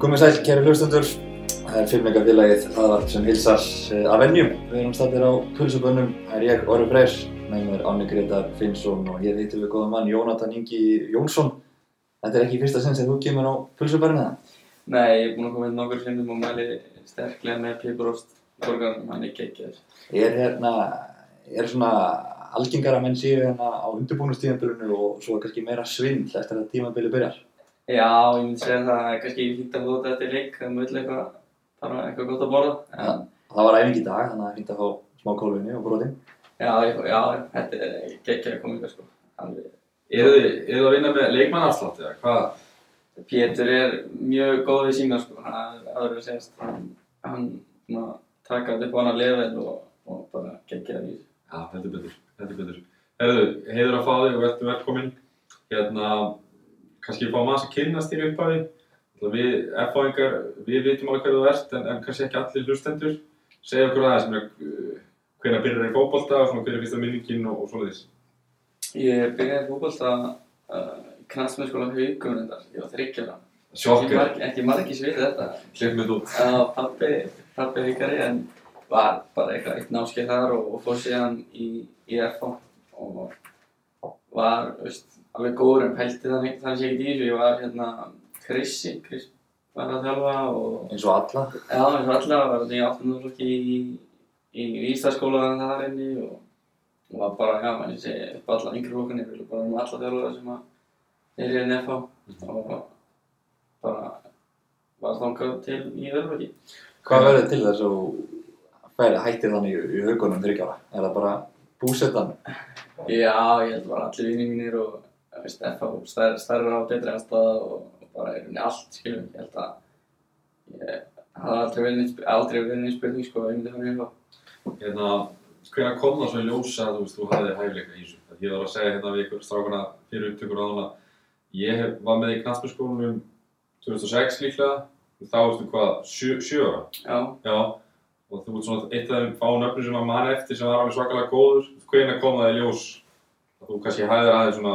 Komið sæl, kæri hlustundur. Það er filmleikafélagið aðvarp sem hilsar eh, að venjum. Við erum stættir á pulsubönnum. Það er ég, Orri Freyr, með mér Ánni Gretar Finnsson og hér hittum við góðan mann Jónatan Ingi Jónsson. Þetta er ekki fyrsta sinn sem þú kemur á pulsubörnina. Nei, ég er búinn að koma inn nokkur sinnum og mæli sterklega með piparost borgarnum, hann er geggjaður. Er hérna, er svona algengara menn séu hérna á undirbúinustíðanbyrjunu og svo kannski meira svindl eftir að tímabili byrjar? Já, ég myndi segja það er kannski fínt að fóta þetta í leik, það möll eitthvað, bara eitthvað gott að borða. En, Það var æfing í dag, þannig að það er fínt að fá smá kólfinni og brotin. já, ég, já, þetta er geggjaður komingar sko. Alveg. Eru þið, þið að vinna með leikmannafslátt eða hvað? Pétur er mjög góð við sína sko, hann er aðra að segjast, hann, hann taka þetta upp á annar level og, og bara geggjaður í þessu. Já, heldur betur, heldur betur. Herðu, heiður að fá þig og verður velkominn. Hérna, kannski fá maður að kynnast þér upp að því. Við, F-fáingar, við vitum alveg hverju þú ert, en, en kannski ekki allir hlustendur. Segja okkur aðeins, uh, hvernig byrjar það í fótbolta og svona hvernig finnst það minningin og, og svona þess. Ég byrjaði fókbalta uh, í knatsmennskóla haugum reyndar, ég var þryggjara. Marg, ekki margir sem vita þetta. klipp með þú. Já, pappi, pappi haugari en var bara eitthvað eitt námskeið þar og, og fór síðan í, í FH og var, veist, alveg góður en pælti þannig, þannig sé ekki þessu. Ég var hérna Krissi, Chris var að þjálfa og Eins og alla. já, eins og allavega var þetta í 18. flokki í, í Ístaskóla þar inni og, og var bara, já, maður sé, upp á alla yngri flokkunni, við bara um alla þjálfara sem að er hérna FH og bara var þangað til í öðruflokki. Hvað verður til þess að færi hættir þannig í, í haugunum þryggjára? Er það bara búsettan? Já, ég held bara allir vinni mínir og veist, FH stær, stærra á betri aðstæða og, bara er henni allt, skiljum. Ég held að ég hafði aldrei verið aldrei verið neinn spurning, sko, að ég myndi fara í FH. Hérna, hvernig kom það svo í ljósa að þú veist, þú hafði hæfileika í þessu? Ég var að segja hérna við ykkur strákana fyrir upptökur á hana. Ég hef, var með í knattspyrskólanum 2006 líklega. Þá ertu hvað, sjö, sjö ára? Já, Já. Og þú ert svona eitt af þeim fá nöfnum sem að mann eftir sem var alveg svakalega góður. Hvernig kom það í ljós að þú kannski hæðir aðeins svona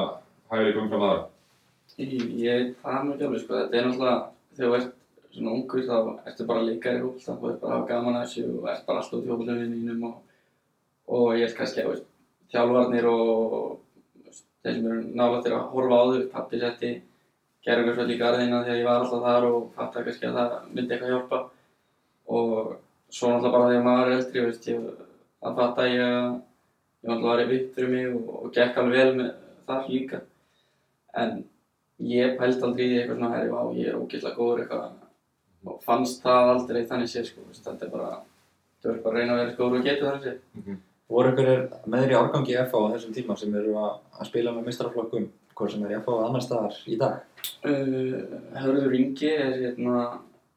hæfileika umfram aðra? ég, ég það er ekki alveg, sko, þetta er náttúrulega, þegar þú ert svona ungur þá ertu bara að leika í hópulta, þú ert bara að hafa gaman að þessu og ert bara alltaf út í hópultavinnum og, og ég held kannski að, þjálfarnir og þeir sem eru nálættir að horfa á þau, pappi setti gerðingarsvöld í garðina þegar ég var alltaf þar og fatta kannski að það myndi eitthvað hjálpa og svo náttúrulega bara þegar maður er eldri, veist, ég, að fatta ég að ég náttúrulega var í vitt fyrir mig og, og gekk alveg vel með það líka en ég pældi aldrei í því eitthvað svona, herri, vá, ég er ógeðslega góður eitthvað. Og fannst það aldrei þannig séð, sko, þetta er bara þú ert bara að reyna að vera góður og getur þannig séð. Voru ykkur með þér í árgangi FH á þessum tíma sem eru að, að spila með mistraflokkum, hvort sem er í FH annar staðar í dag? Uh, Hörður Ingi er hérna,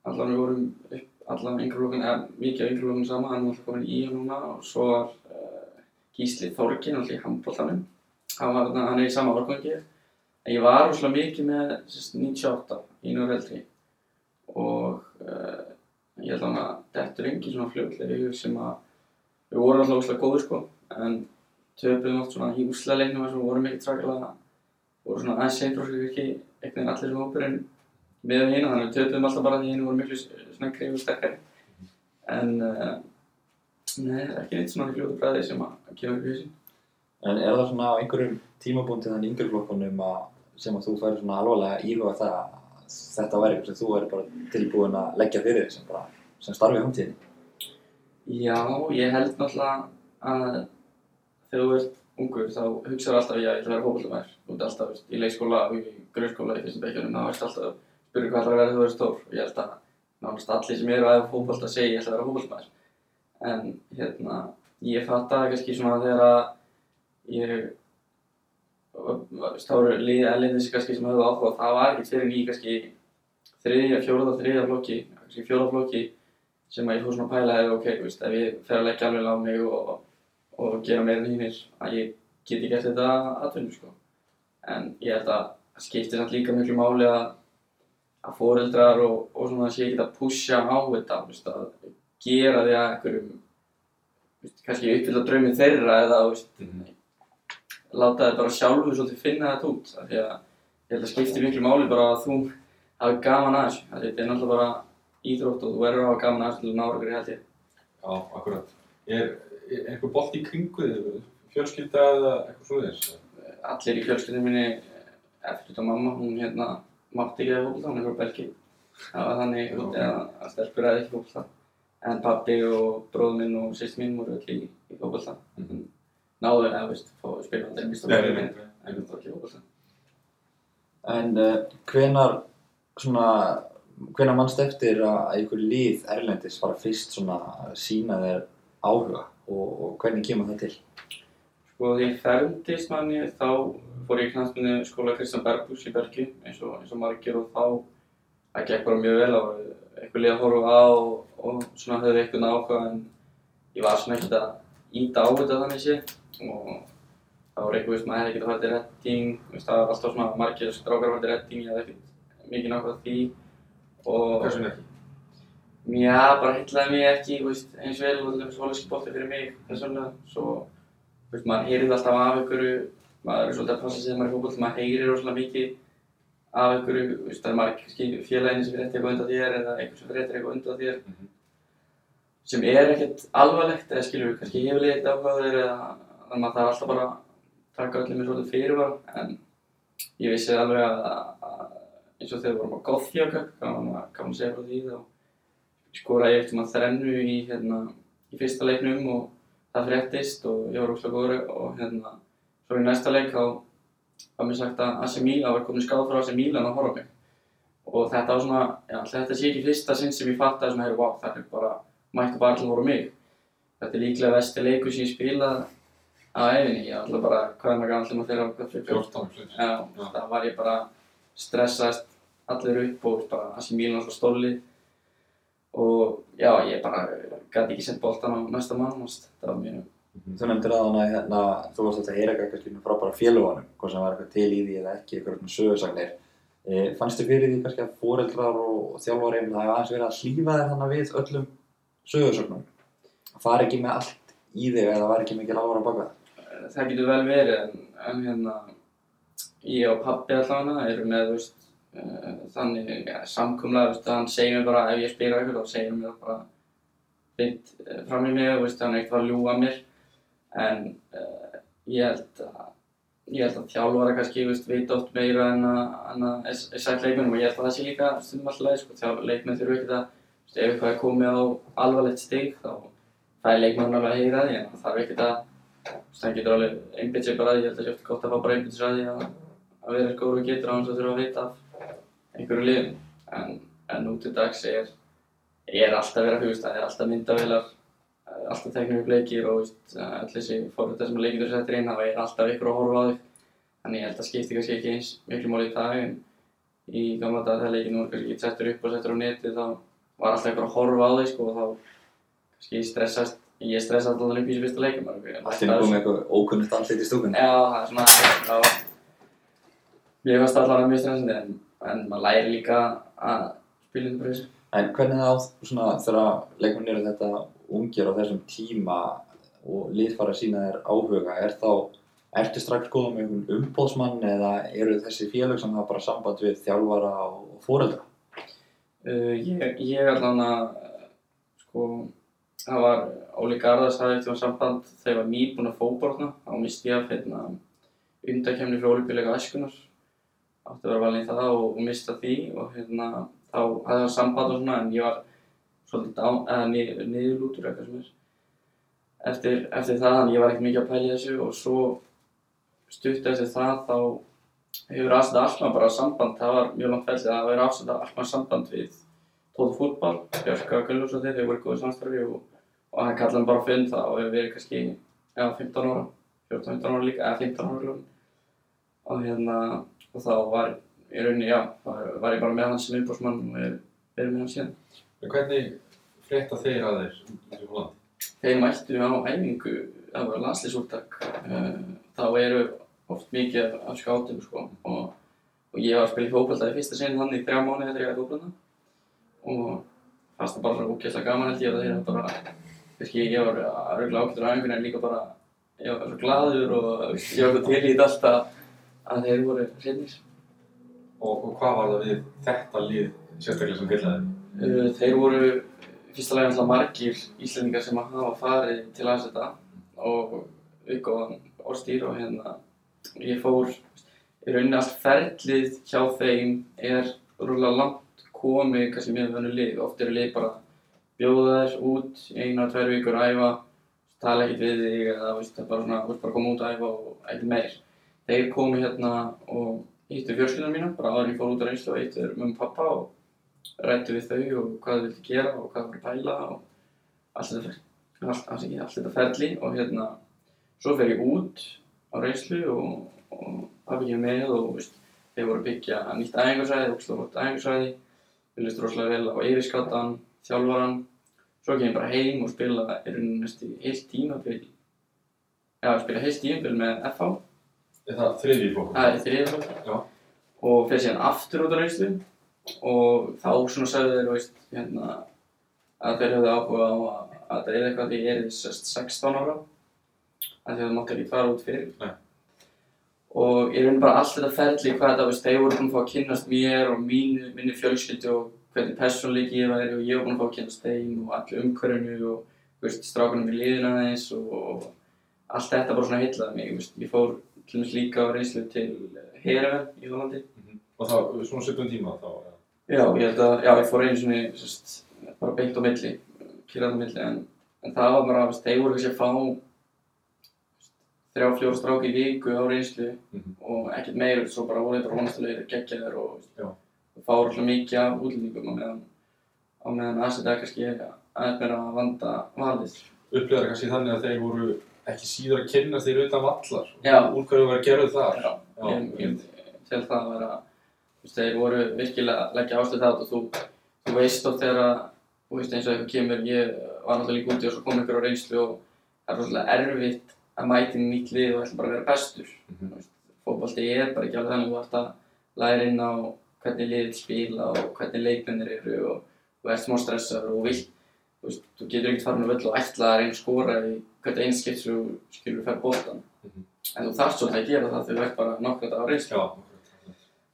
allan við vorum upp allan yngreflokkan, eða mikið af yngreflokkan sama, hann er alltaf komin í hann núna. Og svo var uh, Gísli Þorgin, alltaf í handbóltanum, hann hann er í sama árgangi, en ég var rosalega mikið með sérst, 98, einu og eldri. Og uh, ég held að að Dettur Ingi svona fljóðlega í sem að við vorum alltaf rosalega góður sko, en töpuðum oft svona í úslaleiknum þar sem við vorum ekkert svakalega voru svona aðeins seint og ekki einhvern veginn allir sem hópurinn með hina, þannig að við töpuðum alltaf bara því hinn voru miklu svona greið og sterkari. En uh, neð, ekki neitt svona fljótu bræði sem að kemur í hausinn En er það svona á einhverjum tímabúndi þannig yngri flokkunum að, sem að þú færi svona alvarlega íhuga það að þetta væri eitthvað sem þú væri bara tilbúin að leggja fyrir þig sem, sem starfi í hamtíðinni? Já, ég held náttúrulega að þegar þú ert ungur þá hugsaður alltaf já, ég ætla að vera fókbaltamæður þú ert alltaf í leikskóla og í grunnskóla í fyrsta bekkjunum þá ertu alltaf að spyrja hvað ætlar að vera þú ert stór. Ég held að nánast allir sem eru að fókbalta segja ég ætla að vera fókbaltamæður en hérna, ég fattaði kannski svona þegar að ég stáru erlendis kannski sem höfðu áhuga það var ekkert fyrir ný kannski þriðja, fjóraða, þriðja flokki kannski fjóraða flokki sem að ég fór svona að pæla ef, ok, veist, ef ég fer að leggja alveg á mig og, og gera meira en hinnir að ég geti gert þetta atvinnu sko. en ég held að það skiptir samt líka miklu máli að að foreldrar og, og svona sé ekki að pusha á þetta veist, að gera því að einhverjum veist, kannski uppfylla drauminn þeirra eða veist, láta þið bara sjálfu svolítið finna þetta út af því að ég held að skipti miklu máli bara að þú hafi gaman að þessu. Af því Þetta er náttúrulega bara íþrótt og þú verður að hafa gaman að þessu til að ná ykkur held ég. Já, akkurat. Er, er einhver bolt í kringu þig, fjölskylda eða eitthvað svoleiðis? Allir í fjölskyldinu minni, eftir þetta mamma, hún hérna mátti ekki að fókbalta, hún er frá Belgi. Það var þannig Já, úti að, að stelpur aðeins ekki fókbalta. En pabbi og bróður minn og sýst mín voru öll í, í fókbalta. Mhm. Náðu eða, veist, fá að spila nei, minn, nei. en það var ekki fókbalta. En uh, hvenar, svona, hvenar mannst eftir að einhver lið erlendis fara fyrst svona að sína þér áhuga og, og hvernig kemur það til? Sko því ég fermdist manni þá fór ég í knastminu skóla Kristján Bergbús í Belgíu eins og, eins og margir og þá það gekk bara mjög vel á eitthvað lið að horfa á og, og svona höfðu eitthvað áhuga en ég var svona ekkert að íta á þetta þannig sé og það var eitthvað, veist, maður hefði ekkert að fara til redding, veist, það var alltaf svona margir strákar að fara til redding, ég hefði ekkert mikið nákvæða því og Hversu ekki? Já, bara heitlaði mig ekki, veist, eins vel og þetta er svolítið bolti fyrir mig persónulega, svo, þú veist, maður heyrið alltaf af einhverju, maður er svolítið að passa sig þegar maður er fókbalt, maður heyrir rosalega mikið af einhverju, veist, það er margir kannski félaginu sem fréttir eitthvað undan þér eða einhver sem fréttir eitthvað undan þér Mhm. Sem er ekkert alvarlegt eða skilur við, kannski hefur liðið áhugaður eða þannig að maður þarf alltaf bara að taka öllum með svolítið fyrirvara. En ég vissi alveg að, að eins og þegar við vorum á Gothjaka, kannan að, kann að segja frá því þá skoraði ég eftir maður þrennu í, hérna, í fyrsta leiknum og það fréttist og ég var óslega góður og hérna, svo í næsta leik þá var mér sagt að AC Milan var komin skáð frá AC Milan að horfa mig. Og þetta var svona, já, þetta sé ekki fyrsta sinn sem ég fattaði svona, hey, wow, það er bara, mættu bara allir voru mig þetta er líklega vesti leikur sem ég spilað á æfinni, ég var alltaf bara, hvað er maður þegar maður fyrir á hvað fyrir 14, 15. Já, Já. það var ég bara stressaðist allir upp og bara að sem Mílan alltaf stóli og já, ég bara gæti ekki sett boltan á næsta mann, það var mjög Þú nefndir að hana, hérna, þú varst alltaf að heyra eitthvað kannski frá bara félagunum, hvort sem var eitthvað til í því eða ekki, eitthvað svona sögursagnir. E, fannst þið fyrir því kannski að foreldrar og þjálfari það hefði aðeins verið að hlýfa þér þannig við öllum sögursagnum? Það fari ekki með allt í þig eða var ekki mikil ára baka það? það getur vel verið en, en hérna ég og pabbi allavega eru með veist, uh, þannig ja, samkumlega, veist, hann segir mér bara ef ég spyr á ykkur þá segir hann mér bara beint uh, fram í mig, veist, hann er ekkert að ljúga mér en uh, ég held að ég held að þjálfara kannski, veit oft meira en að, sagt leikmennum og ég held að það sé líka stundum alltaf sko, leikmenn þurfu ekki að, ef eitthvað er komið á alvarlegt stig þá fær leikmenn alveg að heyra því en það þarf ekkert að það getur alveg einbytt sér bara að því, ég held að oft gott að fá bara einbytt sér að því að, að vera eins góður og getur á hans að þurfa að vita af einhverju liðum. En, en nú til dags er, er alltaf verið að hugast, það er alltaf myndavélar, eh, alltaf teknir upp leikir og veist, öll þessi fórhundar sem leikindur settir inn, það er alltaf ykkur að horfa á þig. Þannig ég held að skipti kannski ekki eins miklu máli í dag en í gamla dag þegar leikinu voru kannski settur upp og settur á netið þá var alltaf ykkur að horfa á þig sko og þá kannski stressast, ég stressaði alltaf upp í þessu fyrsta leikum. Allt inn komið eitthvað ókunnugt andlit í stúkunni. Já, það er svona, var, mér fannst allavega mjög stressandi en, en maður læri líka að spila undir pressu. En hvernig það á svona þegar leikmenn eru þetta ungir á þessum tíma og lið fara að sína þér áhuga, er þá, ertu strax góða með einhvern umbóðsmann eða eru þessi félag sem hafa bara samband við þjálfara og fóreldra? Uh, ég, ég allavega, sko, það var Óli Garðars hafði eftir samband. Þegar ég var nýbúinn að fókbortna, þá misti ég af hérna undakefni frá Olífíuleika Æskunar, átti að vera valin í það og, og mista því og hérna þá hafði það samband og svona en ég var svolítið niðurlútur eitthvað sem er. Eftir, eftir það, þannig ég var ekkert mikið að pæla í þessu og svo stutt eftir það þá hefur aðstæða Alkmaar bara samband, það var mjög langt fælsið að vera aðstæða Alkmaar samband við Tóðu fútbol, Björka Gunnlús og þeir, þeir voru góðið samstarfi og, og hann kallaði hann bara fyrir það og hefur verið kannski, já, 15 ára, 14-15 ára líka, eða 15 ára líka og hérna, og þá var í rauninni, já, var, ég bara með hann sem umbúrsmann og hef verið með hann síðan. En hvernig frétta þeir að þeir í Hollandi? Þeir mættu á æfingu, það var landslýsúrtak, uh, þá eru oft mikið af skátum sko og, og ég var að spila í fókbalta í fyrsta sinn hann í þrjá mánuði þegar ég var í fókbalta og fannst það bara svo ógeðslega gaman held ég að þeir eru bara, kannski ég var að regla ákveður á æfingunni en líka bara, ég var svo glaður og ég var svo til í þetta allt að, þeir voru hreinir. Og, og hvað var það við þetta lið sérstaklega sem heilaði? Uh, þeir voru fyrsta lagi alltaf margir Íslendingar sem að hafa farið til aðsetta og aukváðan orðstýr og hérna ég fór í rauninni allt ferlið hjá þeim er rúlega langt komið kannski með vennu lið. Oft eru lið bara bjóða þær út eina tvær vikur að æfa tala ekkert við þig eða það er bara svona, þú ert bara að koma út að æfa og ekkert meir. Þeir komu hérna og hittu fjölskyldunum mína bara en ég fór út á reynslu og hittu mömmu og pappa og rættu við þau og hvað þau vildi gera og hvað þau voru að pæla og allt þetta ferli. Og hérna svo fer ég út á reynslu og, og pappi kemur með og veist, þeir voru að byggja nýtt æfingarsæði, ógslag vort æfingarsæði við lýst rosalega vel á yfirskattan, þjálfaran svo kem ég bara heim og spila er rauninni næstu heilt tímabil já, spila heilt tímabil með FH Er það þriðji fólk? það er þriðja Já. og fer síðan aftur út á reynslu og þá svona sagði þeir veist, hérna, að þeir hefðu áhuga á að, að það er eitthvað því ég er sest 16 ára að því að það mátti ekki fara út fyrir Nei. og ég raunin bara allt þetta ferli hvað þetta, veist, þeir voru búin að fá að kynnast mér og mínu, minni fjölskyldu og hvernig persónleiki ég væri og ég var búin að fá að kynnast þeim og allir umhverfinu og veist, strákunum í liðina aðeins og allt þetta bara svona heillaði mig, veist, ég fór til dæmis líka á reynslu til Hereven í Hollandi Mhm. Og það, svona 17 tíma þá? Já, ég held að, já, ég fór einu svona, sérst, bara beint á milli, kýrað á milli, en, en það var bara, veist, þeir voru kannski að fá þrjá, fjóra stráki í viku á reynslu Mhm. og ekkert meir, svo bara voru vonastulegir geggjaðir og, veist, Já. og fá rosalega mikið af útlendingum á meðan, á meðan aðsetja kannski aðeins meira að vanda valið. Upplýðar kannski þannig að þeir voru ekki síður að kynna þeir utan vallar? Já. Úr hverju var að gera þar? Já, Já, ég, ég tel það að vera, þú þeir voru virkilega að leggja áslið það og þú, þú veist oft þegar að, þú veist, eins og eitthvað kemur, ég var náttúrulega líka úti og svo kom ykkur á reynslu og það er rosalega erfitt að í nýtt lið og ætla bara að vera bestur. Þú veist, Fótbolti er bara ekki alveg þannig, þú ert að læra inn á hvernig liðið spila og hvernig leikmennir eru og þú ert smá stressar og vilt, þú veist, þú getur ekkert farin á völl og ætla að reyna að skora í hvert einn skipt sem þú skilur fær boltan. Mhm. En þú þarft svolítið að gera það þegar þú ert bara nokkuð á reynslu.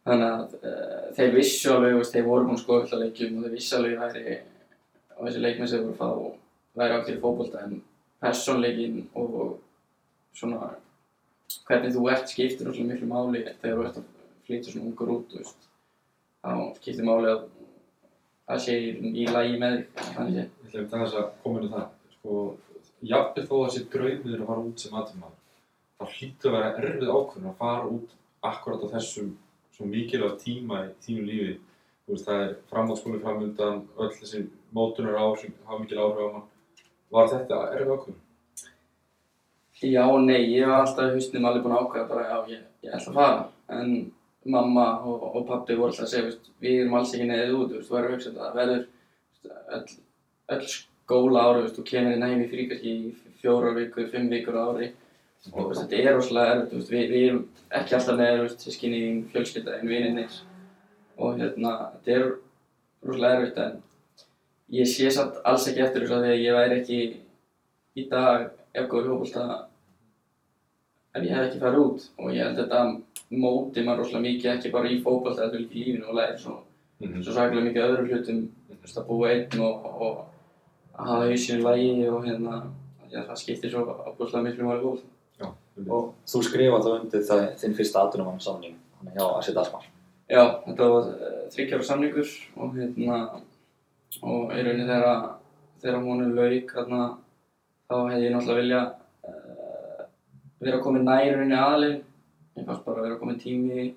Þannig að uh, þeir vissu alveg, veist, þeir voru að alltaf leikjum og þeir vissu alveg að væri og þessi leikmenn sem þeir voru að fá væri ákveðið fótbolta en persónleikin og svona hvernig þú ert skiptir alltaf miklu máli þegar þú ert að flytja svona ungur út, veist. Þá skiptir máli að það sé í, lagi með þig, þannig sé. Ég ætla að þess að á það. Sko, jafnveg þó að það sé draumur að fara út sem aðtumaður, þá hlýtur að vera erfið ákvörðun að fara út akkurat á þessum svo mikilvæg tíma í þínu lífi. Veist, það er framhaldsskóli framundan, öll þessi mótunar ár sem hafa mikil áhrif á mann. Var þetta erfið ákvörðun? Já og nei, ég var alltaf í hausnum alveg búinn að ákveða bara já, ég, ég ætla að fara. En mamma og, og pappi voru alltaf að segja, veist, við erum alls ekki neðið út, veist, þú verður að hugsa þetta, það. Verður öll, skóla ári, veist, þú kemur í frí kannski í fjórar vikur, fimm vikur ári. Og veist, þetta er rosalega erfitt, við, við erum ekki alltaf veist, sískinni, fjölskylda, en vinirnir. Og hérna, þetta er rosalega erfitt en ég sé samt alls ekki eftir því að ég væri ekki í dag ef góður fótbolta ef ég hef ekki farið út og ég held að þetta móti maður rosalega mikið ekki bara í fótbolta heldur líka í lífinu og læri svo, Mhm. svo sakalega mikið öðrum hlutum veist, að búa einn og, og að hafa hausinu í lagi og hérna að það skiptir svo ábúrslega miklu máli fótbolta Já, Og þú skrifa þá undir það, þinn fyrsta atvinnumann samning, hann hjá Asset Asmar. Já, þetta var uh, þryggjára samningur og hérna og í rauninni þegar þegar hún er lauk þarna þá hefði ég náttúrulega vilja vera komin nær í rauninni aðlinn mér fannst bara vera komin tími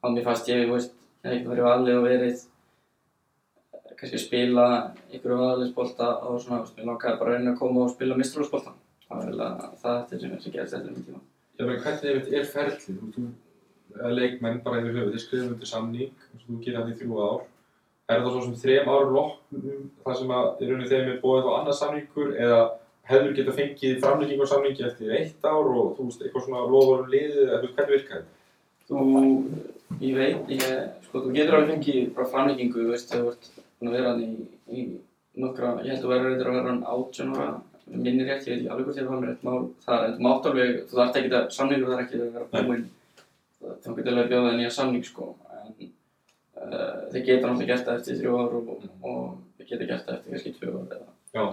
þá mér fannst ég, þú veist, ég hef ekki verið valið og verið eh, kannski spila ykkur aðlinsbolta og svona, mér langaði bara reyna að koma og spila mistralsbolta það var vel að það eftir sem, sem gerist eftir minn tíma Ég meina, hvernig er, er ferlið? Þú, eða leikmenn bara yfir höfuð, þeir skrifum undir samning, og þú gerir það í þrjú ár. Er það svo sem þrem ára loknum þar sem að í rauninni þeim er bóðið á annað samningur eða hefur geta fengið framlýking á samningi eftir eitt ár og þú veist, eitthvað svona lofur um liðið eða hvernig virkar þetta? Þú, ég veit, ég, sko, þú getur alveg fengið bara framlengingu, þú veist, ert búin að vera hann í, í nokkra, ég held að þú verður reyndar að vera hann átján ára, minni rétt, ég veit ekki alveg hvort ég var með rétt mál. Þar, en þú mátt alveg, þú þarft ekki að, samningur þarf ekki að vera búinn, þá getur alveg að bjóða það nýja samning, sko, en uh, þeir geta náttúrulega gert það eftir þrjú ár og, og þeir geta gert það eftir kannski tvö ár eða Já.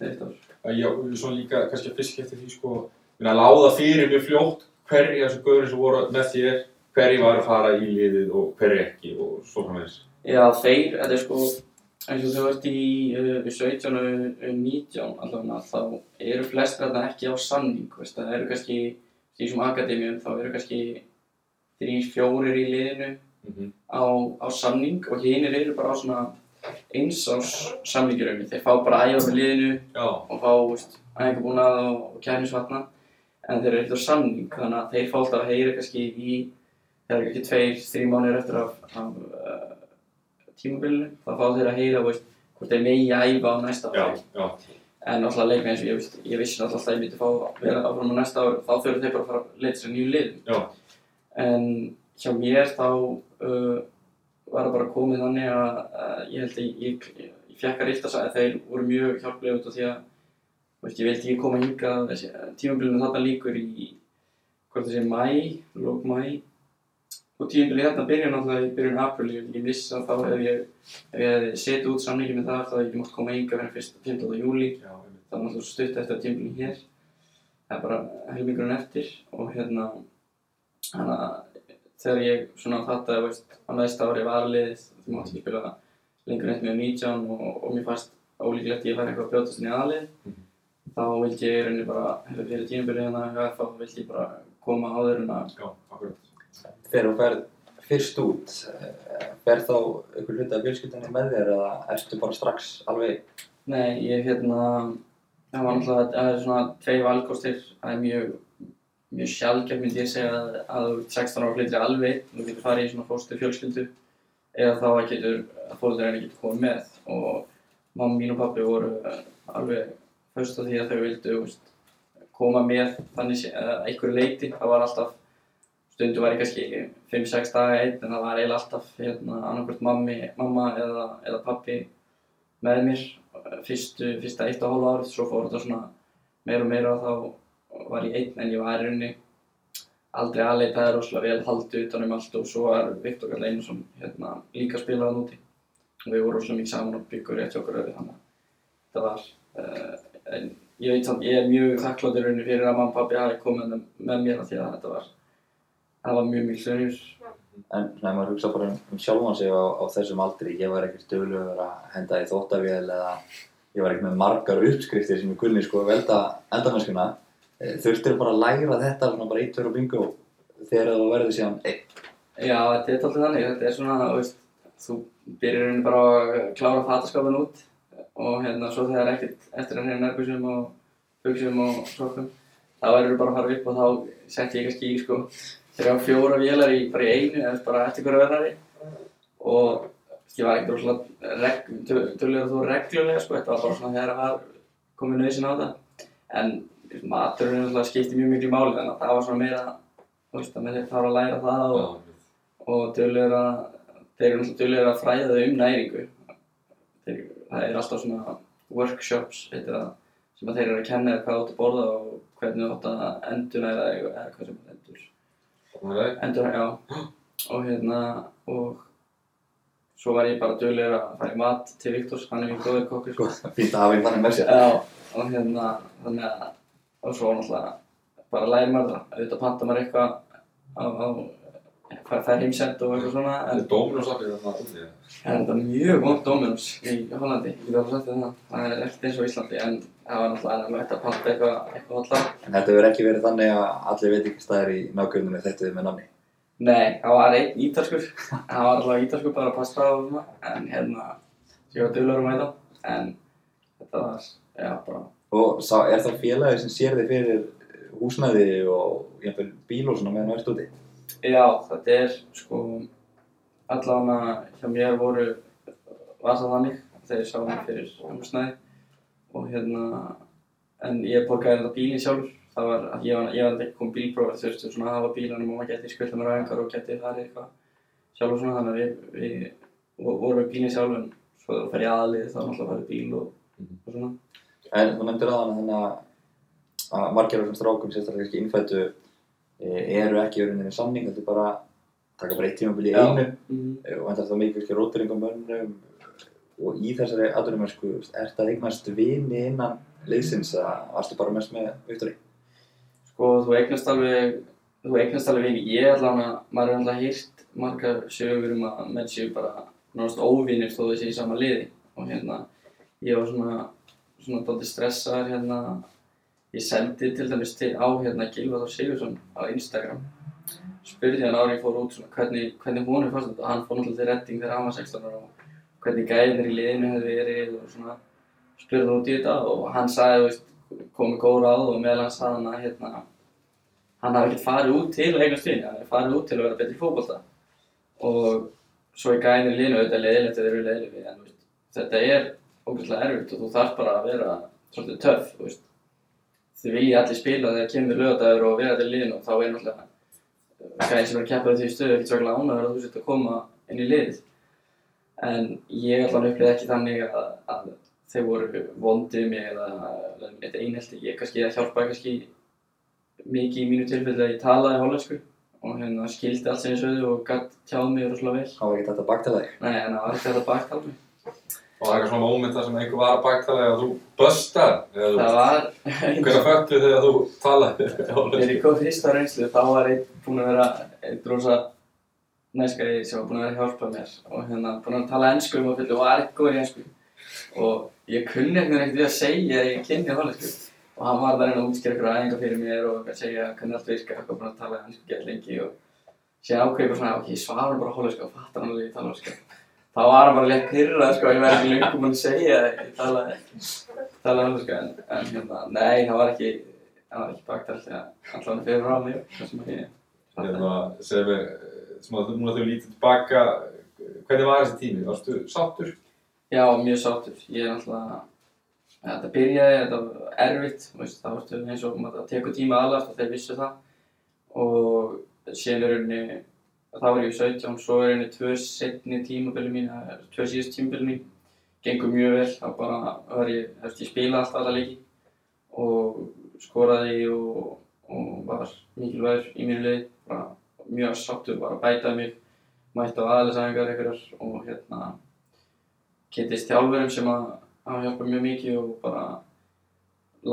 eitt ár. að já, svo líka kannski að fisk eftir því sko, minna, láða fyrir mjög fljótt hverju þessu gaurin sem voru með þér, hverju var að fara í liðið og hverju ekki og svo framvegis. Já, þeir, þetta er sko, eins og þú ert í uh, 17 og 19 allavega, þá eru flestir þarna ekki á samning, veist, það eru kannski, í þessum akademíum, þá eru kannski þrýr, fjórir í liðinu Mm á, á samning og hinir eru bara á svona eins ás samningjuröfni, þeir fá bara að æfa með liðinu Já, og fá, veist, æfingabúnað og, og kæmisvatna, en þeir eru ekkert á samning, þannig að þeir fá alltaf að heyra kannski í, það er ekki tveir, þrjú mánuðir eftir af, af uh, tímabilinu, þá fá þeir að heyra, veist, hvort þeir megi æfa á næsta ári. En náttúrulega leikmenn eins og ég, veist, ég vissi náttúrulega að ég myndi fá að vera áfram á næsta ári, þá þurfum þeir bara að fara að leita sér nýju já, En hjá mér þá uh, var það bara komið þannig að uh, ég held að ég, ég, ég fekk að rifta að þeir voru mjög hjálplega út af því að veist, ég vildi ekki koma hingað. Þessi tímabilinu þarna líkur í hvort það sé mæ, lók mæ og tímabilinu þarna byrja náttúrulega í byrjun april, ég vildi ekki missa þá ef ég, ef ég setið út samningi með það þá hefði ég mátt koma hingað fyrir fyrst 15. júli það er náttúrulega stutt eftir að tímabilinu hér. Það er bara helmingurinn eftir og hérna þannig að þegar ég svona fattaði veist, á næsta ári var liðið því mátti ekki spila lengur neitt með 19 og, og mér fannst ólíklegt ég færi eitthvað að brjótast inn í aðlið Mhm. þá vildi ég í rauninni bara hefur fyrir tímabilið hérna hjá FH vildi ég bara koma áður en að Já, akkurat. Þegar þú ferð fyrst út, eh, fer þá einhver hluti af fjölskyldinni með þér eða ertu bara strax alveg Nei, ég hérna, það var náttúrulega, það er svona tvei valkostir, það er mjög, mjög sjálfgefn myndi ég segja að, að þú ert 16 ára flyttir alveg, þú getur farið í svona fóstu fjölskyldu. Eða þá að getur, að fóröldarinn getur komið með. Og mamma mín og pappi voru eh, alveg föst á því að þau vildu, veist, koma með þannig sé- að einhverju leiti, það var alltaf, stundu var ég kannski 5-6 daga einn en það var eiginlega alltaf hérna annarkvört mammi, mamma eða, eða pappi með mér fyrstu, fyrsta eitt og hálfa árið, svo fór þetta svona meira og meira og þá var ég einn en ég var í rauninni aldrei aðleita það er rosalega vel haldið utan um allt og svo var Viktor Karl Einarsson hérna, líka að spila það núti og við vorum rosalega mikið saman og byggum rétt hjá okkur öðru þannig að þetta var uh, en ég veit samt, ég er mjög þakkláttur í rauninni fyrir að mamma og pappi hafi komið með, mér því að þetta var það var mjög mikil sönjur En ef maður hugsa bara um, um sjálfan sig á, á þessum aldri, ég var ekkert duglegur að henda í þóttavél eða ég var ekkert með margar uppskriftir sem ég kunni sko velta endamennskuna. Eh, Þurftir bara að læra þetta svona bara eitt, tveir og bingo þegar þú verður síðan einn. Já, þetta er alltaf þannig, þetta er svona, þú veist, þú í rauninni bara að klára fataskápan út og hérna svo þegar ekkert eftir að hérna nærbúsum og buksum og sokkum, þá verður bara að fara upp og þá sett ég kannski í sko þrjá fjóra vélar í bara í einu eða bara eftir hverju verðari og ég var ekkert rosalega tölulega þú reglulega sko, þetta var bara svona þegar það var komið nöðsinn á það. En maturinn skipti mjög miklu máli þannig að það var svona meira, þú veist, að þeir fara að læra það og og duglegur að þeir eru náttúrulega duglegur að fræða þau um næringu. Þeir, það er alltaf svona workshops heitir það, sem að þeir eru að kenna þér hvað þú átt að borða og hvernig þú átt að endurnæra þig eða hvað sem endur Þannig að endur, já. Og hérna og svo var ég bara duglegur að fara í mat til Viktors, hann er mjög góður kokkur. Fínt að hafa einn þannig með sér. Já, og hérna, þannig að, og svo náttúrulega bara læri maður það, auðvitað panta maður eitthvað á, á, hvað það er heimsend og eitthvað svona, þetta en er Dominos appið þarna úti. það er þetta mjög vond Dominos í Hollandi, ég get alveg sagt þér það, það er ekkert eins og Íslandi, en það var náttúrulega ennum hægt að panta eitthvað, eitthvað hotlar. En þetta verður ekki verið þannig að allir veitingastæðir í nákvæmdunni þetta við með namni. Nei, það var einn ítalskur, það var alltaf ítalskur bara pasta og svona, en hérna, ég var duglegur um þetta, en þetta var, já, bara Og sá, er það félagi sem sér þig fyrir húsnæði og jafnvel bíl og svona meðan þú ert úti? Já, þetta er sko allavega hjá mér voru var það þannig þegar ég sá hann fyrir húsnæði. Og hérna en ég borgaði þetta bílinn sjálfur. Það var að ég var, ég var ekki komið bílprófið þurftu svona að hafa bílanum og maður geti skvöldað mér ræðingar og geti farið eitthvað sjálfur svona. Þannig að við, við vo- vorum með bílinn sjálfur en svo þegar þú fer í aðlið þá náttúrulega farið bíl og, og svona En þú nefndir aðan þannig að, að margir af þessum strákum, sérstaklega kannski innfættu, e, eru ekki í rauninni samning, þetta er bara taka bara eitt tímabil í Já. einu Mhm. eh, og endast þá mikið kannski rótiringum mönnum og í þessari aðdurumersku er þetta eignast vini innan liðsins að varstu bara mest með Viktori? Sko, þú eignast alveg, þú eignast alveg vini. Ég allan að, maður er alltaf hýrt margar sögur um að menn séu bara náttúrulega óvinir þó þau séu í sama liði. Og hérna, ég var svona, svona dálítið stressaður hérna, ég sendi til dæmis til á hérna Gilvar Þór Sigursson á Instagram. Spurði hann árið ég fór út svona hvernig, hvernig honum fannst þetta. Og hann fór náttúrulega til redding þegar hann var 16 ára og hvernig gæðinir í liðinu hefði verið og svona spurði hann út í þetta. Og hann sagði, þú veist, komið góð ráð og meðal hann sagði hann að hérna, hann hafi ekkert farið út til að eignast vini, hann hafi farið út til að vera betri í fótbolta. Og svo er gæðin í liðinu auðvitað leiðilegt þeir eru leiðilegir en þetta er ógeðslega erfitt og þú þarf bara að vera svolítið töff, þú veist þið vilja allir spila þegar kemur lögadagur og vera til liðinu og þá er náttúrulega gæðin sem er að keppa því stöðu ekkert svaklega ánægur að þú sért að koma inn í liðið en ég allan upplýði ekki þannig að, að þeir voru vondið mig eða þetta einhelti, ég kannski að hjálpa kannski mikið í mínu tilfelli að ég talaði hollensku og hérna skildi allt sem ég sögðu og gætt tjáð mig rosalega vel. Það var ekkert hægt að baktala þig. Nei, en það var ekki þetta baktala mig. Og það er eitthvað svona móment þar sem einhver var að baktala eða þú böstar eða þú Það var Hvernig föttu þegar þú talaði Þegar ég kom fyrst á reynslu þá var einn búinn að vera einn rosa næskari sem var búinn að vera að hjálpa mér. Og hérna búinn að tala ennsku um að fullu og var ekki góður í ennsku og ég kunni veginn ekkert við að segja að ég kynni hollensku og hann var það reyna að útskýra ykkur aðeinga fyrir mér og að segja hvernig allt virka og búinn að tala ennsku gett lengi og síðan ákveði ég bara svona ok, ég svarar bara hollensku og fattar hann alveg ég tala hollensku þá var bara létt pyrrað sko, ég væri ekki búinn að segja að ég talaði talaði hollensku en, en hérna, nei, það var ekki það var ekki bakt alltaf allan fyrir frá mig það sem ég Hérna, segðu mér, eh, svona þú- núna þegar þú lítið tilbaka, hvernig var þessi tími? Varstu sáttur? Já, mjög sáttur. Ég er náttúrulega, þetta byrjaði, þetta var erfitt, veist, það varstu eins og maður tekur tíma aðlast og þeir vissu það. Og síðan er rauninni, þá var ég 17, svo er rauninni tvö setni tímabili mín, eða tvö síðust tímabili mín, gengur mjög vel, þá bara var ég, veist, ég spilaði alltaf alla leiki og skoraði og, og var mikilvægur í mínu liði, bara mjög sáttur, bara bætaði mig, mætti á aðlisæðingar einhverjar og hérna, kynntist þjálfurum sem að hafa hjálpað mjög mikið og bara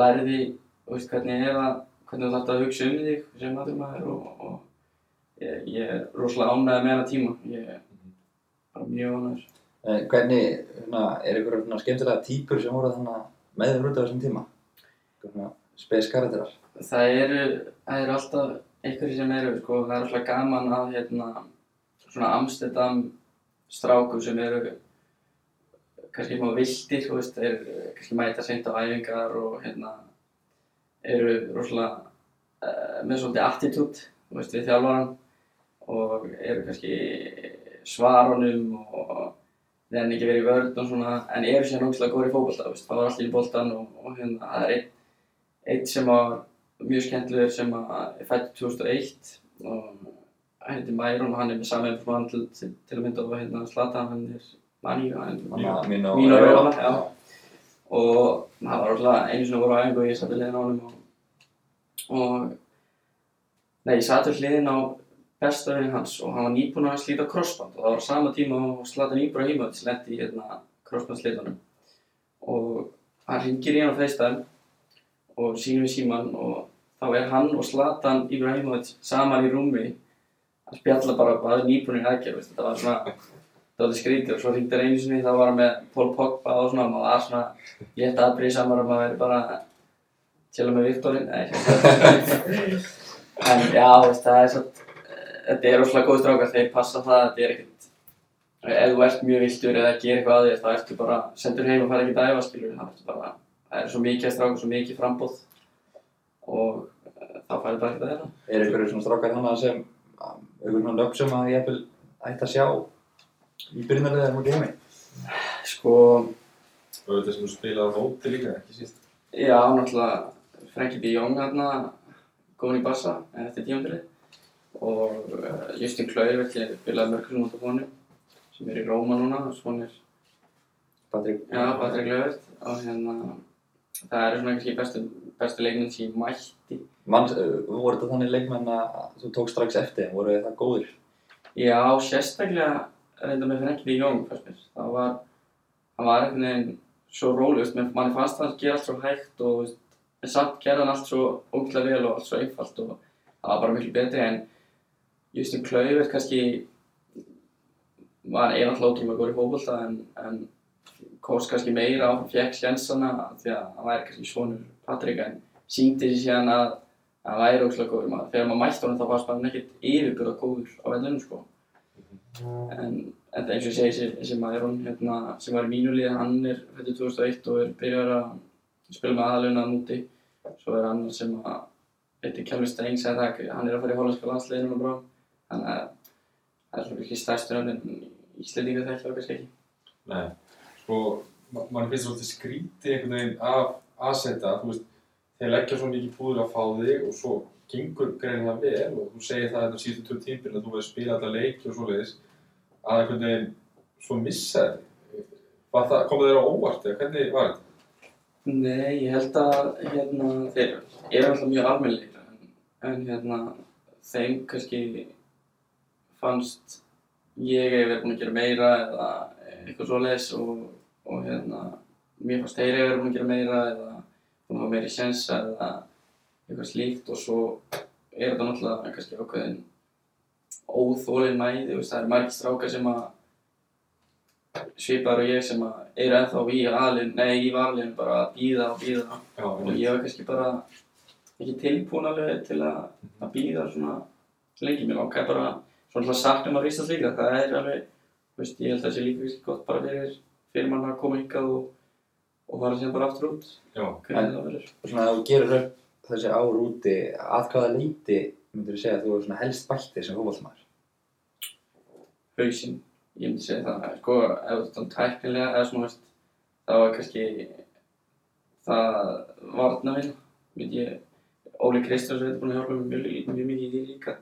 læriði, þú veist, hvernig er það, hvernig þú þarft að hugsa um þig sem aðurmaður og, og ég, ég er rosalega ánægð með hana tíma, ég er bara mjög ánægður. Eh, Hvernig, hérna, er ykkur svona skemmtilega típur sem voru þannig með þér út á þessum tíma? Svona spes karakterar? Það eru, það eru alltaf einhverjir sem eru, sko, það er alltaf gaman að, hérna, svona Amsterdam strákum sem eru kannski smá vildir, þú veist, þeir kannski mæta seint á æfingar og, hérna, eru rosalega uh, með svolítið attitút, þú veist, við þjálfaran og eru kannski svarunum og reyna ekki verið í vörð og svona, en eru síðan ógæslega góður í veist, það var allir í boltan og, og hérna, það er einn einn sem var mjög skemmtilegur sem að er fætt 2001 og hann Mæron og hann er með saman mann til, til, til að mynda og hérna Zlatan, hann er Maníu, hann er mín og Mín og og það var alltaf einu sinni voru á æfingu og ég satt við hliðin á honum og, og nei, ég satt við hliðin á besta veginn hans og hann var nýbúinn að slíta crossband og það var á sama tíma og Zlatan Ibrahimovic lendi í hérna crossband og hann ringir í hann á FaceTime og sínum við síman og þá er hann og Zlatan Ibrahimovic saman í rúmi að spjalla bara bara nýbúinir aðgerð, veist, þetta var svona það var skrítið. Og svo hringdi hann einu sinni þá var hann með Paul Pogba og svona maður var svona létt aðbrið samar og maður væri bara tjela með Viktorinn en já, það er svo þetta er rosalega góð strákar, þeir passa það þetta er ekkert ef þú ert mjög viltur eða gerir eitthvað að þér þá ertu bara sendur heim og fara ekkert að æfa skilur það ertu bara það er svo mikið að stráka, svo mikið frambóð og eh, þá færðu bara ekkert að þeirra. Er ykkur svona strákar hana sem, ykkur svona nöfn sem að ég ætti að sjá í byrjunarliðið mútið heimi? Sko, Og þetta sem þú spilaði á móti líka, ekki síst. já, náttúrulega Frenkie de Jong hérna, góðan í bassa eftir tímabilið og uh, Justin Kluivert, ég spilaði mörgur sem út af honum sem er í Róma núna er, Patrik? Kluivert og hérna það eru svona kannski bestu, bestu leikmenn sem ég mætti Mann, voru þetta þannig leikmenn að þú tók strax eftir, voru það góðir? Já, sérstaklega reynda með Frenkie de Jong fannst mér. Það var, hann var einhvern veginn svo rólegust, menn manni fannst það að gera allt svo hægt og samt gerði hann allt svo ógæðlega vel og allt svo einfalt og það var bara miklu betri en Justin Kluivert kannski var er alltaf ótrúlega góður í fótbolta en, en kost kannski meira á fekk sjensana því að hann væri kannski svonur Patrik en síndi sér síðan að hann væri ótrúlega góður maður. Þegar maður mætti honum þá fannst maður ekkert yfirbyrða góður á vellunum sko. En, en eins og ég segi, þessi, þessi Mæron hérna, sem var í mínu liði, hann er fættur 2001 og er byrjar að spila með aðaluna að núti. Svo er annar sem að, heitir Kjálfi Stein, segði það, hann er að fara í hollandska landsliðinu og brá. Þannig að það er svona ekki stærstu nöfn en Íslendinga þekkja það kannski ekki. Nei, sko, ma mann finnst svolítið skrítið einhvern veginn af aðsenda, þú veist, þeir leggja svo mikið púður að fá þig og svo gengur greinilega vel og þú segir það þetta síðustu tvö tímpil að þú hefur spilað alla leiki og svoleiðis að einhvern veginn svo missa þig. Var það, kom það þér á óvart eða hvernig var þetta? Nei, ég held að hérna, þeir eru alltaf mjög almennlegir en, en hérna, þeim kannski fannst ég hef verið búinn að gera meira eða eitthvað svoleiðis og, og hérna, mér fannst þeir hef verið búinn að gera meira eða búinn að hafa meiri sjensa eða eitthvað slíkt. Og svo er þetta náttúrulega kannski ákveðin óþólin mæði, þú veist, það eru margir strákar sem að svipaður og ég sem að eru ennþá í aðlinn, nei í varlinn bara að býða og býða Já, og ég var kannski bara ekki tilbúin alveg til að, að býða svona lengi, mér langaði bara svona saknum að vísa líka, það er alveg, þú veist, ég held að það sé líka kannski gott bara fyrir, fyrir mann að koma hingað og, og fara síðan bara aftur út, já, hvernig það verður. Og svona ef þú gerir upp þessi ár úti, að hvaða leiti myndir þú segja að þú er svona helst bættið sem fótballtamaður? hausinn, ég myndi segja það, sko, ef þú þannig tæknilega eða svona, veist, það var kannski það varnavinn, myndi ég, Óli Kristjáns hefði búin að hjálpa mér mjög, mjög mikið í því líka,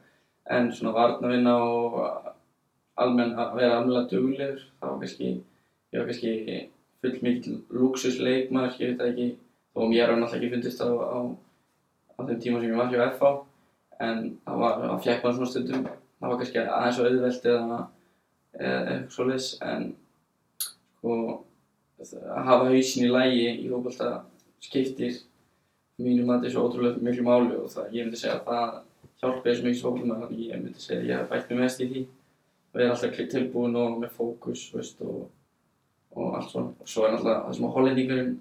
en svona varnavinna og almenn að vera almennilega duglegur, var kannski, ég var kannski full mikil luxusleikmaður, ég veit það ekki, þó mér har náttúrulega ekki fundist á, á, á þeim tíma sem ég var hjá FH, en það var, það fjekk maður svona stundum, það var kannski aðeins og auðvelt eða eitthvað svoleiðis en sko að hafa hausinn í lægi í fótbolta skiptir mínum að þetta er svo ótrúlega miklu máli og það, ég myndi segja að það hjálpi þessu mikið fótbolta þannig ég myndi segja að ég hef bætt mig mest í því og er alltaf tilbúin og með fókus veist, og, og allt svona og svo er náttúrulega það sem að hollendingurinn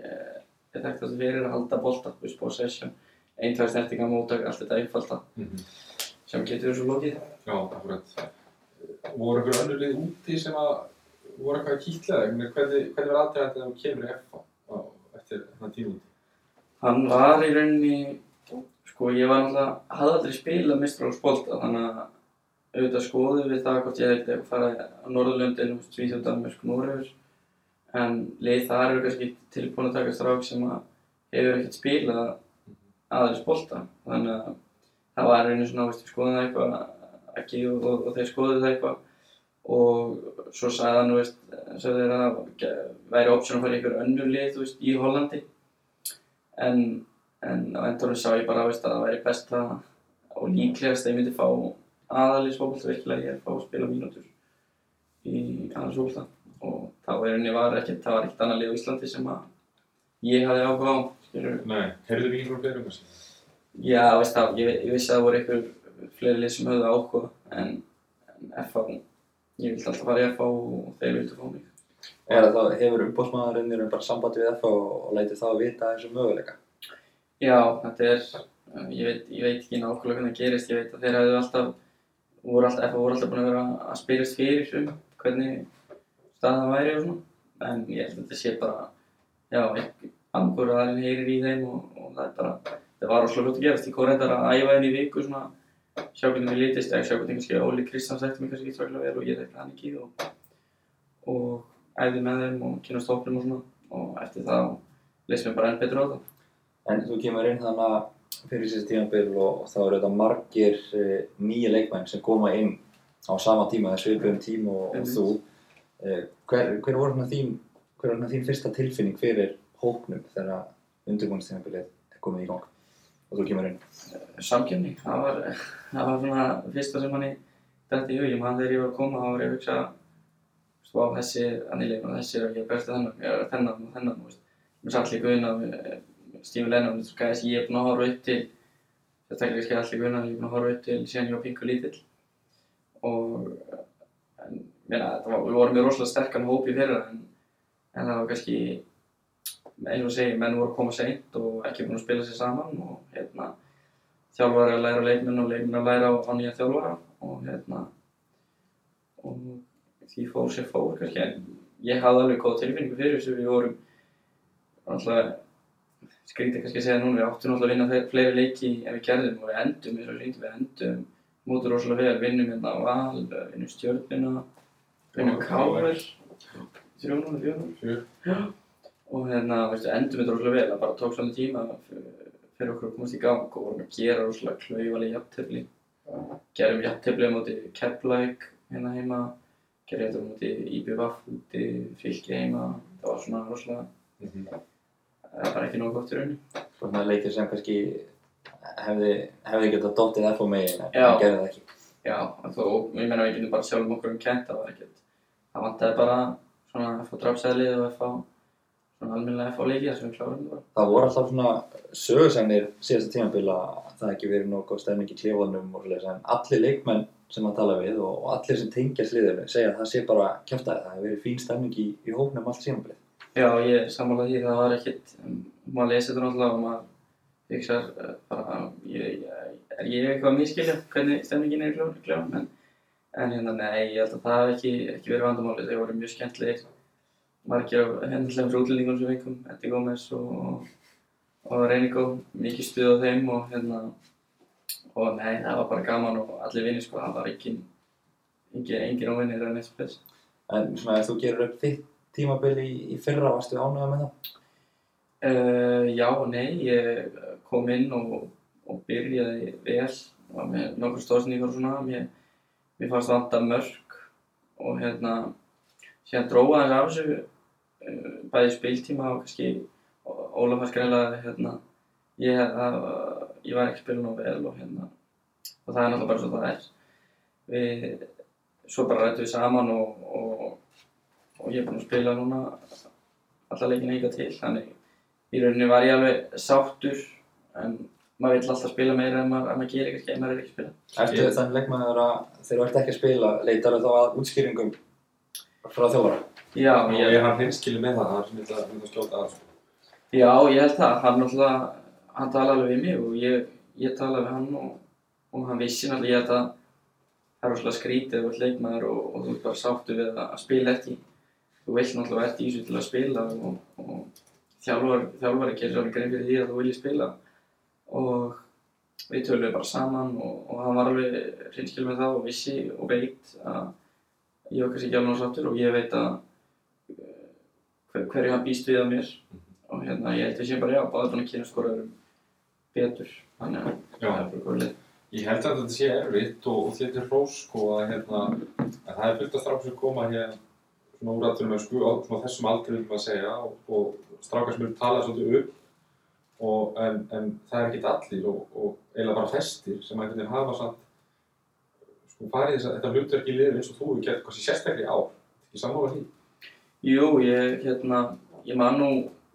eh, er þekkt að fyrir að halda bolta, veist, possession ein, tvær snertingar, móttak, allt þetta einfalda mhm. sem getur þessu lokið já, akkurat. Voru einhver önnur lið úti sem að voru eitthvað að kýtla þig? Hvernig, hvernig var aðdragandinn þegar þú kemur í á, eftir þann tíma? Hann var í rauninni, sko ég var náttúrulega, hafði aldrei spilað mistráðsbolta þannig að auðvitað skoðum við það hvort ég hefði eitthvað farið á Norðurlöndin, Svíþjóð, Danmörk, Noregur. En leið þar eru kannski tilbúin að taka strák sem að hefur ekkert spilað aðeins bolta. Þannig að það var einu svona, veist, við skoðum það eitthvað ekki og, og, og þeir skoðuðu það eitthvað. Og svo sagði hann, veist, sagði þeir að væri option að fara í einhver önnur lið, þú veist, í Hollandi. En, en á endanum sá ég bara, veist, að það væri best að og líklegast að ég myndi fá aðalísfókbalta virkilega ég er að fá að spila mínútur í aðalísfókbalta og þá er henni var ekkert, það var ekkert annað lið á Íslandi sem að ég hafði áhuga á, Nei, heyrðu þið ekki frá fleirum þessu? Já, veist það, ég, ég vissi að það voru einhver fleiri lið sem höfðu áhuga en, en FH, ég vildi alltaf fara í FH og þeir vildu fá mig. Er það þá, hefur umbóðsmaðurinn bara sambandi við FH og, og lætið þá að vita þessu möguleika? Já, þetta er, eh, ég veit, ég veit ekki nákvæmlega hvernig það gerist, ég veit að þeir hefðu alltaf, voru alltaf, FH voru alltaf búin að vera að spyrjast fyrir um hvernig staðan væri og svona, en ég held að þetta sé bara, já, angur aðeins heyrir í þeim og, og það er bara, það var flott að gerast, ég kom reyndar að æfa henni í viku svona, sjá hvernig mér litist, eða sjá hvernig kannski Óli Kristjáns þekkti mig kannski ekki svaklega vel og ég þekkti hann ekki og, og æfði með þeim og kynast hópnum og svona. Og eftir það leist mér bara enn betur á það. En þú kemur inn þannig að fyrir þessi tímabil og, og þá eru þetta margir uh, nýja leikmenn sem koma inn á sama tíma, þessu viðbjörnum tíma og, og Einmitt. þú. Uh, hver, hver voru hérna þín, þín fyrsta tilfinning fyrir hópnum þegar undirbúinistímabilið er komið í gang og þú kemur inn? samkjöfni, það var, það var svona fyrsta sem manni þetta í hug, ég man þegar ég var að koma þá var ég að hugsa þú veist, vá, þessi er leikun og þessi er ég er besti þennan, er þennan og þennan, mér satt líka unna Stephen Lennon, þú veist, gæðis ég er búinn að horfa upp til sérstaklega kannski allir gunnar, ég er búinn að horfa upp til síðan ég var pingu lítill. Og en, meina, þetta var, við vorum með rosalega sterkan hóp í fyrra en, en það var kannski eins og segi, menn voru að koma seint og ekki búin að spila sér saman og hérna þjálfari að læra leikmenn og leikmenn að læra á nýja þjálfara og hérna og því fór sér fór kannski en ég hafði alveg góð tilfinningu fyrir þessu. Við vorum alltaf skrítið kannski að segja núna við áttum alltaf að vinna fle- fleiri leiki en við gerðum og við endum eins og skrítið við endum. Mútur rosalega vel, vinnum hérna á val vinnum stjörnuna vinnum káver þrjónum, fjörnum Fjör. og hérna, veistu, endum við rosalega vel, það bara tók svolítið tíma fyrir okkur að komast í gang og vorum að gera rosalega klaufalega jafntefli. Gerum jafntefli á móti Keflæk hérna heima gerum jafntefli á móti IBVF úti, fylki heima það var svona rosalega, Mhm. Það var bara ekki nógu gott í rauninni Svona leikir sem kannski hefði, hefði getað FH megin en Já. en gerði það ekki. Já, en þó, ég meina við getum bara sjálfum okkur um kent, það var ekkert, það vantaði bara svona FH drafsæðlið og FH, svona almennilega FH leiki þar sem við klárum það. Það voru alltaf svona sögursænir síðasta tímabil að það ekki verið nokkuð stemning í klefanum og svoleiðis en allir leikmenn sem að tala við og, og allir sem tengjast liðinu segja að það sé bara kjáftæði, það hefur verið fín stemning í, í hóknum allt tímabilið. Já, ég sammála því, það var ekkert, maður lesi þetta náttúrulega og maður hugsar uh, bara, ég, ég, er ég eitthvað að miskilja hvernig stemningin er kljóðum en, en hérna, nei, ég held að það hef ekki, ekki verið vandamáli, þeir voru mjög skemmtilegir, margir af hennilegum útlendingum sem fengum, Eddie Gómez og, og Reynigó, mikið stuð á þeim og hérna, og nei, það var bara gaman og allir vinni, sko, það var engin, engin, engin óvinnir en eitt spils. En svona ef þú gerur upp þitt tímabil í, í fyrra, varstu ánægða með það? Uh, já og nei, ég kom inn og, og byrjaði vel, var með nokkur stóðsningar og svona, mér, mér fannst vanta mörg og hérna, síðan dróða þess af þessu, uh, bæði spiltíma og kannski Ólaf fannst greinlega, hérna, ég, að, ég var ekki að spila nóg vel og hérna, og það er náttúrulega bara svo það er. Við, svo bara rættum við saman og, og, og ég er búinn að spila núna alla leikina hingað til, þannig í rauninni var ég alveg sáttur en maður vill alltaf spila meira en maður, en maður gerir kannski en maður er ekki að spila Ertu Ég- þannig leikmaður að þegar þú ert ekki að spila, leitar þá að útskýringum frá þjálfara? Já, Og ég, er hann hinskili með það, það er svona eitthvað að skjóta að sko. já, ég held það, hann náttúrulega hann talaði alveg við mig og ég, ég talaði við hann og, og hann vissi náttúrulega ég held að það er rosalega skrítið þú ert leikmaður og, og þú ert bara sáttur við að, að spila ekki þú vilt náttúrulega ert í þessu til að spila og, og þjálfari, þjálfari gerir alveg grein fyrir því að þú vilji spila. Og við tölum bara saman og, og hann var alveg hreinskil með það og vissi og veit að ég var kannski ekki alveg sáttur og ég veit að eh, hver, hverju hann býst við að mér. Og hérna ég held við séum bara já, báður búin að kynna skoraðurum betur. Þannig að það er bara góð leið. Ég held að þetta sé erfitt og, og þetta er hrós sko að hérna, að það er fullt af strákar sem koma hér úr aðtunum sko á þessum aldri vil maður segja og, og strákar sem eru talað svolítið upp og, en, en það er ekkert allir og, og eiginlega bara festir sem einhvern veginn hafa samt sko farið þess að þetta hlutverki liður eins og þú hefur gert kannski sérstaklega í ár, ekki sammála því? Jú, ég, hérna, ég man nú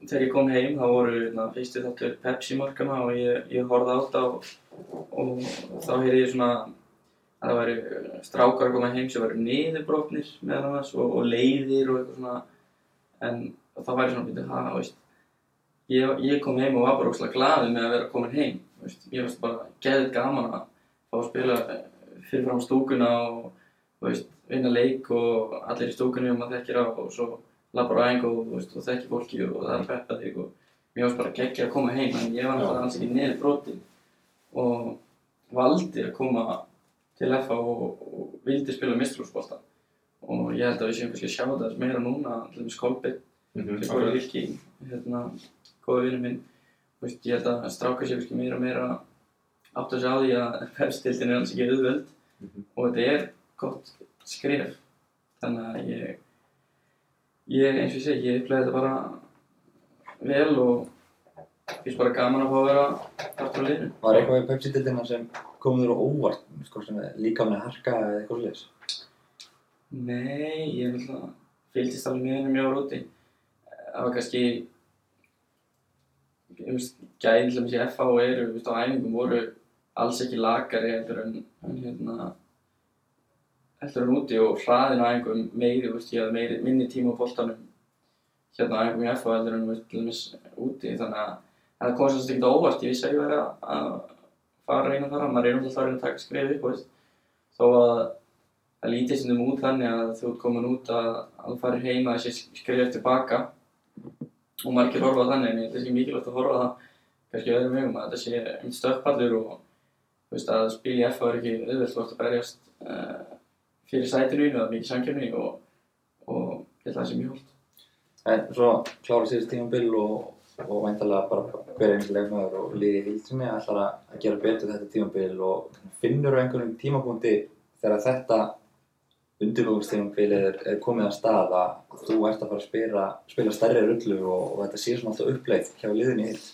þegar ég kom heim þá voru hérna, fyrstu þáttur Pepsi-markana og ég, ég horfði á þetta og, og þá heyrði ég svona að það væri strákar að koma heim sem væri niðurbrotnir meðal annars og, og leiðir og eitthvað svona. En þá væri svona býtið, ha, veist ég, ég kom heim og var bara óslega glaðið með að vera komin heim veist, ég veist bara geðið gaman að fá að spila eh, fyrir fram stúkuna og veist, vinna leik og allir í stúkunni og maður þekkir á og svo labbar á æng og, veist, og þekkir fólki og það er að peppa þig og mér varst bara geggja að koma heim en ég var náttúrulega alls ekki niður brotin og valdi að koma til FA og, og vildi spila mistrúsbolta og ég held að við séum kannski að sjá þetta meira núna dæmis Kolbeinn Mm sem í Vilki hérna, góða vinnu minn. Veist, ég held að stráka sér kannski meira og meira átt að sjá því að pepstildin er alls ekki auðvöld Mhm. og þetta er gott skref. Þannig að ég ég eins og ég segi, ég upplega þetta bara vel og finnst bara gaman að fá að vera aftur á liðinu. Var eitthvað í Pepsi-dildina sem komið þér á óvart, sko, líka með harka eða eitthvað sliðis? Nei, ég er náttúrulega fylgist alveg með henni mjög á róti. Það var kannski, ég veist, gæðin til að missi FH og eru, þú veist, á æfingum voru alls ekki lakari heldur en, en hérna, heldur en úti og hraðin á æfingum meiri, þú veist, ég hafði meiri, minni tíma á boltanum hérna á æfingum í FH heldur en, þú veist, úti, þannig að það kom svolítið ekkert óvart, ég vissi að ég væri að, að fara reyna þar, maður er náttúrulega að reyna að taka skrifið upp, þú veist, þó að það lítið sem út þannig að þú ert komin út að, þú farir heima þessi skrifir tilbaka og margir horfa á þannig en þetta sé mikilvægt að horfa það kannski öðrum vegum að þetta sé einn stökkpallur og þú veist að spila í F er ekki auðvelt þú ert að berjast uh, fyrir sætinu það er mikið samkjöfni og, og ég held að það sé mjög hólt. En svo klára síðust tímabil og, og væntalega bara hver eins leikmaður og liði hildsinni ætlar að, gera betur þetta tímabil og finnur á einhvern tímapunkti þegar þetta undirbúinstímabil er, er komið að stað að þú ert að fara að spila, spila stærri rullu og, og þetta sé svona alltaf uppleið hjá liðinni hild.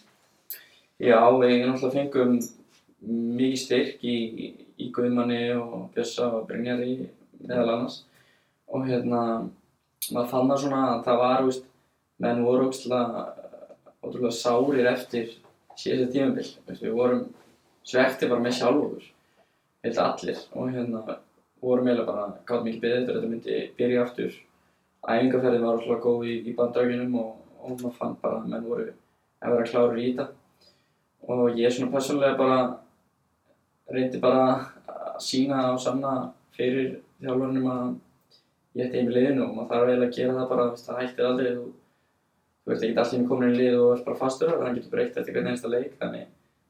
Já, við náttúrulega fengum mikið styrk í, í, í Guðmanni og Bjössa og Brynjari meðal annars og hérna maður fann það svona að það var, veist, menn voru ógstlega ótrúlega sárir eftir síðasta tímabil, veist, við vorum svekti bara með sjálfur, held allir og hérna vorum eiginlega bara, gáðum ekki beðið að þetta myndi byrja aftur. Æfingarferðin var alltaf góð í, í bandauginum og, og maður fann bara að menn voru að vera klárir í þetta. Og ég svona personlega bara reyndi bara að sína og sanna fyrir þjálfurinnum að ég ætti heim í liðinu og maður þarf eiginlega að gera það bara, það hættir aldrei. Þú, ert ekkert alltaf komin í lið og ert bara fastur þar, það getur breykt eftir hvern einasta leik, þannig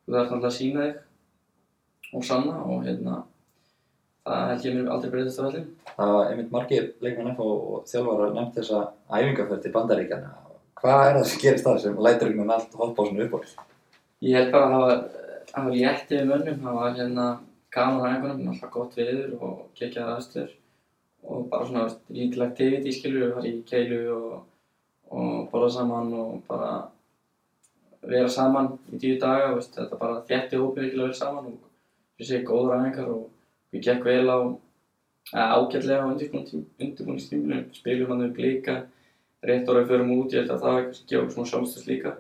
þú þarf alltaf að sína þig og sanna og hérna það held ég mér aldrei breytist á vellin. Það var einmitt margir leikmenn F og þjálfarar nefnt þessa æfingarferð til bandaríkjana. Hvað er það sem gerist það sem lætur veginn allt svona uppbóð? Ég held bara að það var, það var létt yfir mönnum, það var hérna gaman á æfingunum, alltaf gott viður og geggjaðar aðstöður og bara svona lítil aktiviti skilur, við varum í keilu og, og borða saman og bara vera saman í tíu daga, veist, þetta bara þétti hópið virkilega vel saman og við séum góður æfingar og við gekk vel á ágætlega á undirbúinistíminu, spilum hann upp líka, rétt orðið förum út, ég held að það kannski gefa svona sjálfstöðs líka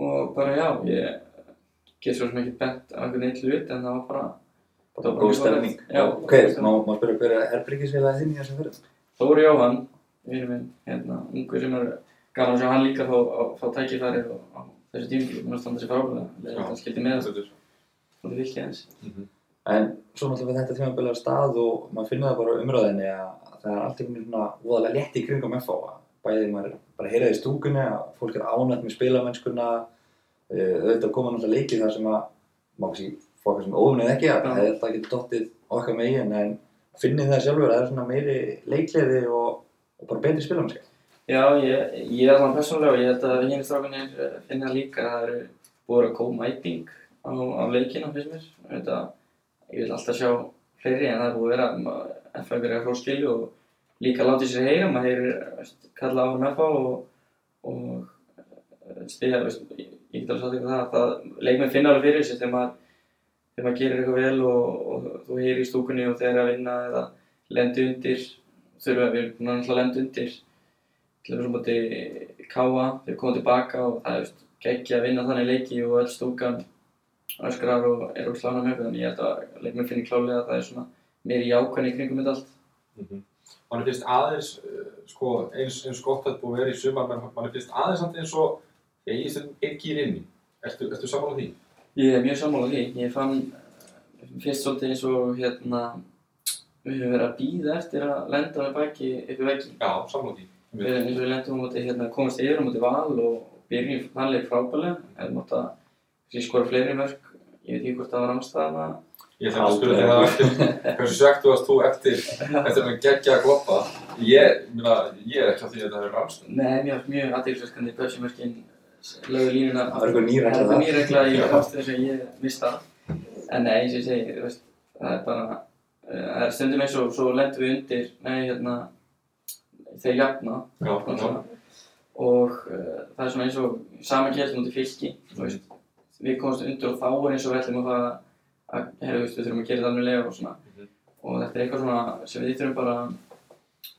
og bara já, ég get svo sem ekki bent á einhvern veginn hlut en það var bara Bara góð stemning. Já, Hver, má, má spyrja hver er herbyrgisfélagið þinn í þessum fyrir? Þóri Jóhann, vinur minn, hérna, ungur sem er gaman að sjá hann líka fá, fá tækifæri á, á þessu tímafélag, mér standa sér frábæðlega, leðið hann skildi með það, það vilki hans. En svo náttúrulega við þetta tímabilar stað og maður finnur það bara á umræðinni að það er allt einhvern veginn svona voðalega létt í kringum FH. Bæðið maður bara heyraði í stúkunni að fólk er ánægt með spilamennskuna, uh, auðvitað koma náttúrulega leikið þar sem að maður kannski fá eitthvað sem óvinnið ekki að það er það getur dottið okkar megin en finnið það sjálfur að það er svona meiri leikleði og, og bara betri spilamennska. Já, ég, ég er þannig persónulega og ég held að hinn strákunir eh, finna líka að það eru búið að koma mæting á, á leikina fyrst mér. Þetta, ég vil alltaf sjá fleiri en það er búið að vera FF er að frá skilju og líka látið sér heyra, maður heyrir veist, kalla á hann FF og, og stiga, veist, ég, ég get alveg sagt ykkur það, að það leikmenn finna alveg fyrir þessu þegar maður, þegar maður gerir eitthvað vel og, og þú heyrir í stúkunni og þeir eru að vinna eða lendi undir, þurfa við náttúrulega lenda undir til þess að móti káa, þau koma tilbaka og það er geggja að vinna þannig leiki og öll stúkan öskrar og er úr slána með þannig ég held að leikmenn finnir klálega að það er svona meiri jákvæðni í kringum þetta allt. Mann finnst aðeins, uh, sko, eins, eins gott að búið vera í sumar, menn mann finnst aðeins samt eins og ég stundum einn gýr inni. Ertu, ertu sammála því? Ég er mjög sammála því. Ég fann eh, fyrst svolítið eins og hérna við höfum verið að býða eftir að lenda með baki í veggi. Já, sammála því. Við, eins og við lendum á móti hérna komast yfir á móti val og byrjum fannleik frábælega. Hefði mótt að kannski skora fleiri mörg. Ég veit ekki hvort það var ástæðan að Ég ætla að spyrja þig það eftir, hversu svegt varst þú eftir, eftir að gegja að kloppa? Ég, meina, ég er ekki á því að það er rámstöð. Nei, mér var mjög aðeinsverkandi Pepsi-mörkin lögðu línuna Það var eitthvað ný regla Það er þar. ný regla í þess að ég mista En nei, eins og ég segi, það er bara það er stundum eins og svo lendum við undir nei, hérna þeir jafna Já, já. og uh, það er svona eins og sama gert mútið fylki þú veist, við komumst undir og þá er eins og við ætlum að fara að veist, við þurfum að gera þetta alveg og svona Mhm. og þetta er eitthvað svona sem við þurfum bara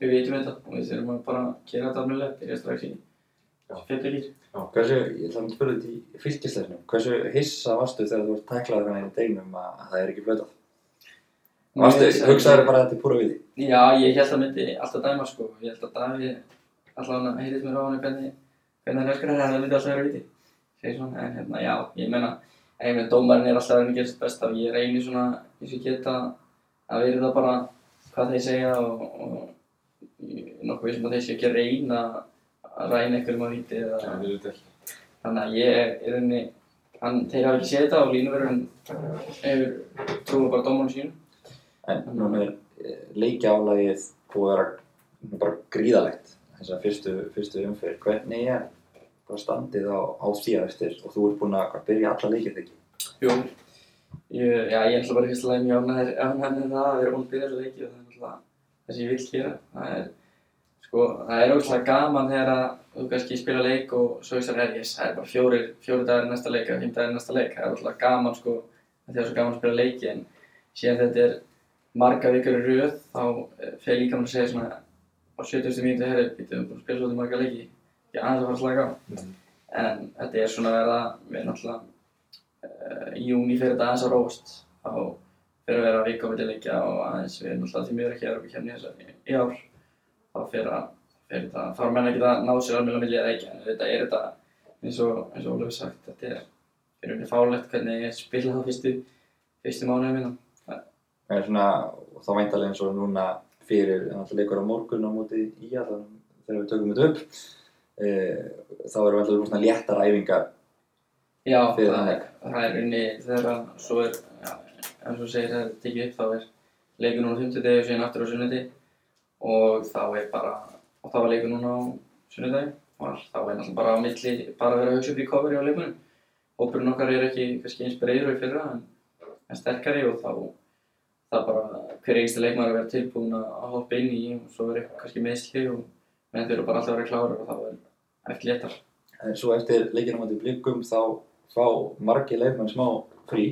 við vitum þetta og við þurfum að bara gera þetta alveg byrja strax í Já. fjötu lír Hversu, ég ætla að spyrja þetta í fylgisleiknum, hversu hissa varstu þegar þú ert taklaður hann í deginum að, að það er ekki flautað? Varstu, hugsaður bara að þetta er púra við því? Já, ég held að myndi alltaf dæma sko ég held að Daví allavega heyrðist mér á hann hvernig hvernig hann öskar það myndi alltaf vera viti segir svona, en hérna, já, ég meina ég meina, dómarinn er alltaf að reyna að gera sitt besta og ég reyni svona, eins og geta að vera það bara hvað þeir segja og, og er nokkuð vissum að þeir séu ekki að reyna að ræna einhverjum á viti eða Já, við veitum ekki. þannig að ég er í rauninni hann, þeir hafa ekki séð þetta og línuverðurinn hefur trúið bara dómarinn sínum En núna er eh, leikjaálagið búið að vera bara gríðalegt þessar fyrstu, fyrstu umfyrir. Hvernig er bara standið á, á að eftir og þú ert búinn að byrja alla leikið ekki? Jú, ég, já, ég ætla bara fyrst að lægja mjög ánægð með það að vera búinn að byrja þessu leiki og það er náttúrulega það sem ég vil gera. Það er, sko, það er ógæslega gaman þegar að þú kannski spila leik og svo það er, yes, það er bara fjórir dagar í næsta leik eða fimm dagar í næsta leik. Það er ógæslega gaman, sko, að það er svo gaman að spila leiki en síðan þetta er marga vikur í röð þá eh, fer líka mann að segja svona á 70. mínúti herri, við erum búin að spila svolítið marga leiki, ekki aðeins að fara að slaka á. Mhm. En þetta er svona að verða, við erum náttúrulega uh, í júni fyrir þetta aðeins að róast þá fyrir að vera vika á milli leikja og aðeins við erum náttúrulega því miður ekki að vera kemni þess að í ár þá fyrir að fyrir þetta, þá er menn ekki að ná sér alveg að leikja en þetta er þetta eins og, eins og Ólafur sagt, þetta er fyrir henni fálegt hvernig ég spila það fyrstu fyrstu mánuðum minna. Er svona, þá væntalega eins og núna fyrir, en alltaf leikur á morgun á móti í allan þegar við tökum þetta upp, e, þá eru alltaf svona léttar æfingar. Já, Fyrir það er, það er unni þegar að svo er, já, eins og segir það tekið upp, þá er leikur núna á 50 degi og síðan aftur á sunnundi og þá er bara, og þá var leikur núna á sunnudagi og þá er náttúrulega bara á milli, bara að vera að hugsa upp í coveri á leikunum. Hópurinn okkar er ekki kannski eins breiður og í fyrra en, en sterkari og þá það bara hver einstu leikmaður að vera tilbúin að hoppa inn í og svo er eitthvað kannski meðsli og menn þau eru bara alltaf að vera klárar og þá er eftir léttar. En svo eftir leikina á móti blikum þá fá margi leikmenn smá frí,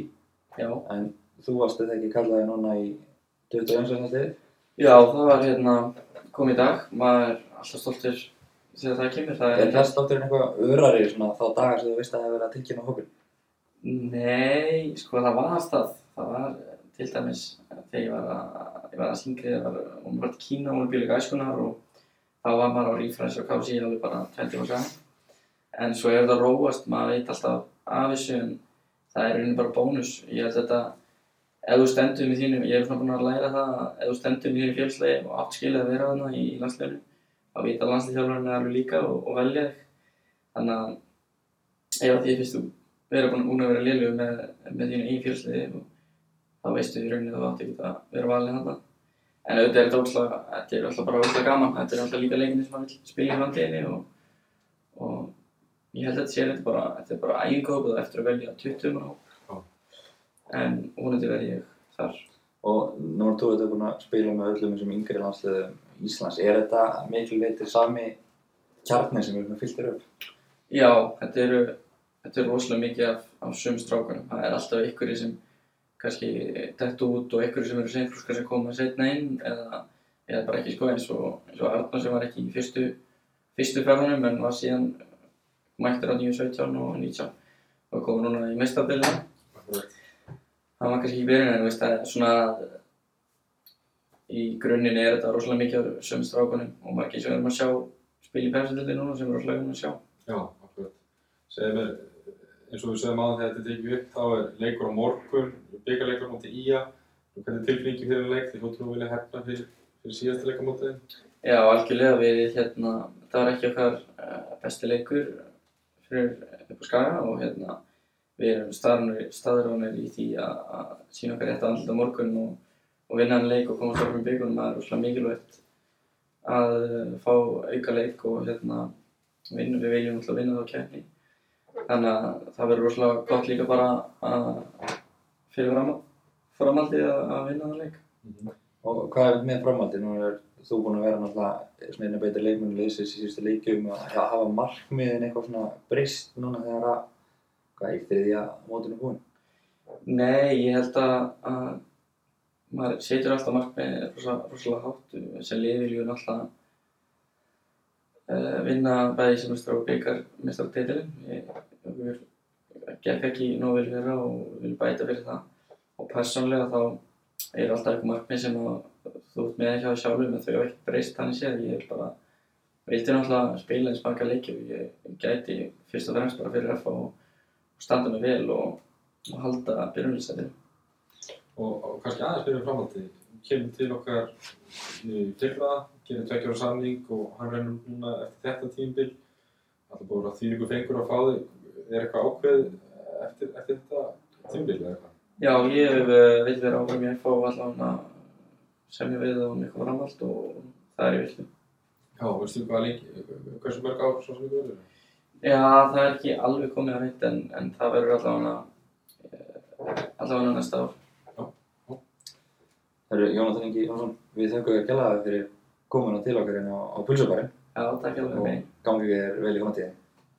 Já. en þú varst þetta ekki kallaði núna í 21. stið. Já, það var hérna komið í dag, maður er alltaf stoltur þegar það kemur, það Er er prestátturinn eitthvað örari svona þá dagar sem þú veist að það hefur verið að tilkynna hópin? Nei, sko það var alltaf, það var til dæmis þegar ég var að, ég var að syngri, ég var, var til Kína, hún var bílega æskunar og þá var maður á Refresh og KC alveg bara 20 og saman. En svo er það róast, maður veit alltaf af þessu en það er í rauninni bara bónus. Ég held þetta, ef þú stendur með þínu, ég er svona búinn að læra það, að ef þú stendur með þínu fjölslegi og átt skilið að vera þarna í, í landsleginu, þá vita landsliðþjálfarinn er alveg líka og, og velja þig. Þannig að ef að því finnst þú vera búin, búin að vera liðluð með, með þínu fjölsliði og þá veistu í rauninni að þú átt ekki að vera valin þarna. En auðvitað er þetta óslag, þetta er alltaf bara óslag gaman, þetta er alltaf líka leikinni sem maður spila í framtíðinni og, og ég held að þetta sé þetta bara, þetta er bara æfingahóp og það eftir að velja 20 mann. En vonandi verð ég þar. Og nú er þú þetta búin að spila með öllum þessum yngri landsliðum Íslands. Er þetta miklu leitið sami kjarni sem með fylltir upp? Já, þetta eru, þetta eru rosalega mikið af, af sömu strákunum. Það er alltaf ykkur sem kannski dett út og ykkur sem eru seinfrúskar sem koma setna inn eða, eða bara ekki sko eins og, eins og Arnar sem var ekki í fyrstu, fyrstu fjárhunum en var síðan mættur á 9, 17 og 19 og kom núna í meistardilina. Það var kannski ekki byrjun en veist það er svona í grunninn er þetta rosalega mikið af sömu strákunum og margir sem erum að sjá spila í pefsindildi núna sem er rosalega gaman að sjá. Já, akkurat. Segðu mér, eins og við sögum aðan þegar þetta tekið upp, þá er leikur á morgun, byggarleikur á móti ÍA. Hvernig er tilfinningi fyrir leik? Hljóttum að vilja hefna fyrir, fyrir síðasta leik á móti þeim? Já, algjörlega við hérna, þetta var ekki okkar uh, besti leikur fyrir upp á Skaga og hérna við erum staðránir í því að, sína okkar rétt á morgun og, og vinna hann leik og komast áfram í byggunum. Það er rosalega mikilvægt að uh, fá auka leik og hérna vinna, við viljum alltaf vinna þá keppni. Þannig að það verður rosalega gott líka bara að fyrir fram, framhaldið að, að vinna þann leik. Og hvað er með framhaldi? Nú er þú búin að vera náttúrulega smeðin að beita leikmennu leysins í síðustu leikjum og að hafa markmiðin eitthvað svona breyst núna þegar að, hvað, í þriðja mótinu búin? Nei, ég held að, að maður setur alltaf markmið rosa, rosalega hátt sem liði viljum alltaf vinna bæði sem mestar og byggar mestar titilin. Ég, ég, gekk ekki nóg vel fyrir og vil bæta fyrir það. Og persónlega þá er alltaf eitthvað markmið sem að þú ert með hjá sjálfum en þau hafa ekkert breyst þannig séð. Ég er bara, vildi náttúrulega spila eins marga leiki og ég, gæti fyrst og fremst bara fyrir F og standa mig vel og, og halda byrjunlýsætinu. Og, og kannski aðeins fyrir framhaldið, kemur til okkar í fyrra, gerir tveggjar á samning og hann rennur núna eftir þetta tímbil. Alltaf búið að því ykkur fengur að fá þig, er eitthvað ákveð eftir, eftir þetta tímbil eða eitthvað? Já, ég hef vill vera áfram í FH og allavega semja við um eitthvað framhald og það er ég vill. Já, veistu hvað lengi, hversu mörg ár svo sem ykkur verður? Já, það er ekki alveg komið að reynd en, en það verður allavega uh, allavega næsta ár. Herru, Jónatan Ingi Jónsson, við þöngum þér gælaði fyrir komuna til okkar hérna á, á pulsubarinn Já, takk alveg og mig. gangi þér vel í framtíðin.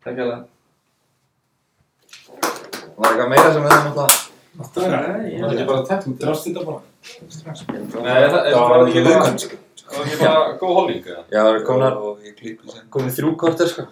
Takk alveg. Var eitthvað meira sem við höfum alltaf? Það er Nei, ég Það er ekki bara Þú drast þetta bara. Strax. Nei, það er Það bara ekki bara, viðkvæmt, sko. það var ekki bara góð holding eða? Já, það er komin, Og þrjú korter sko.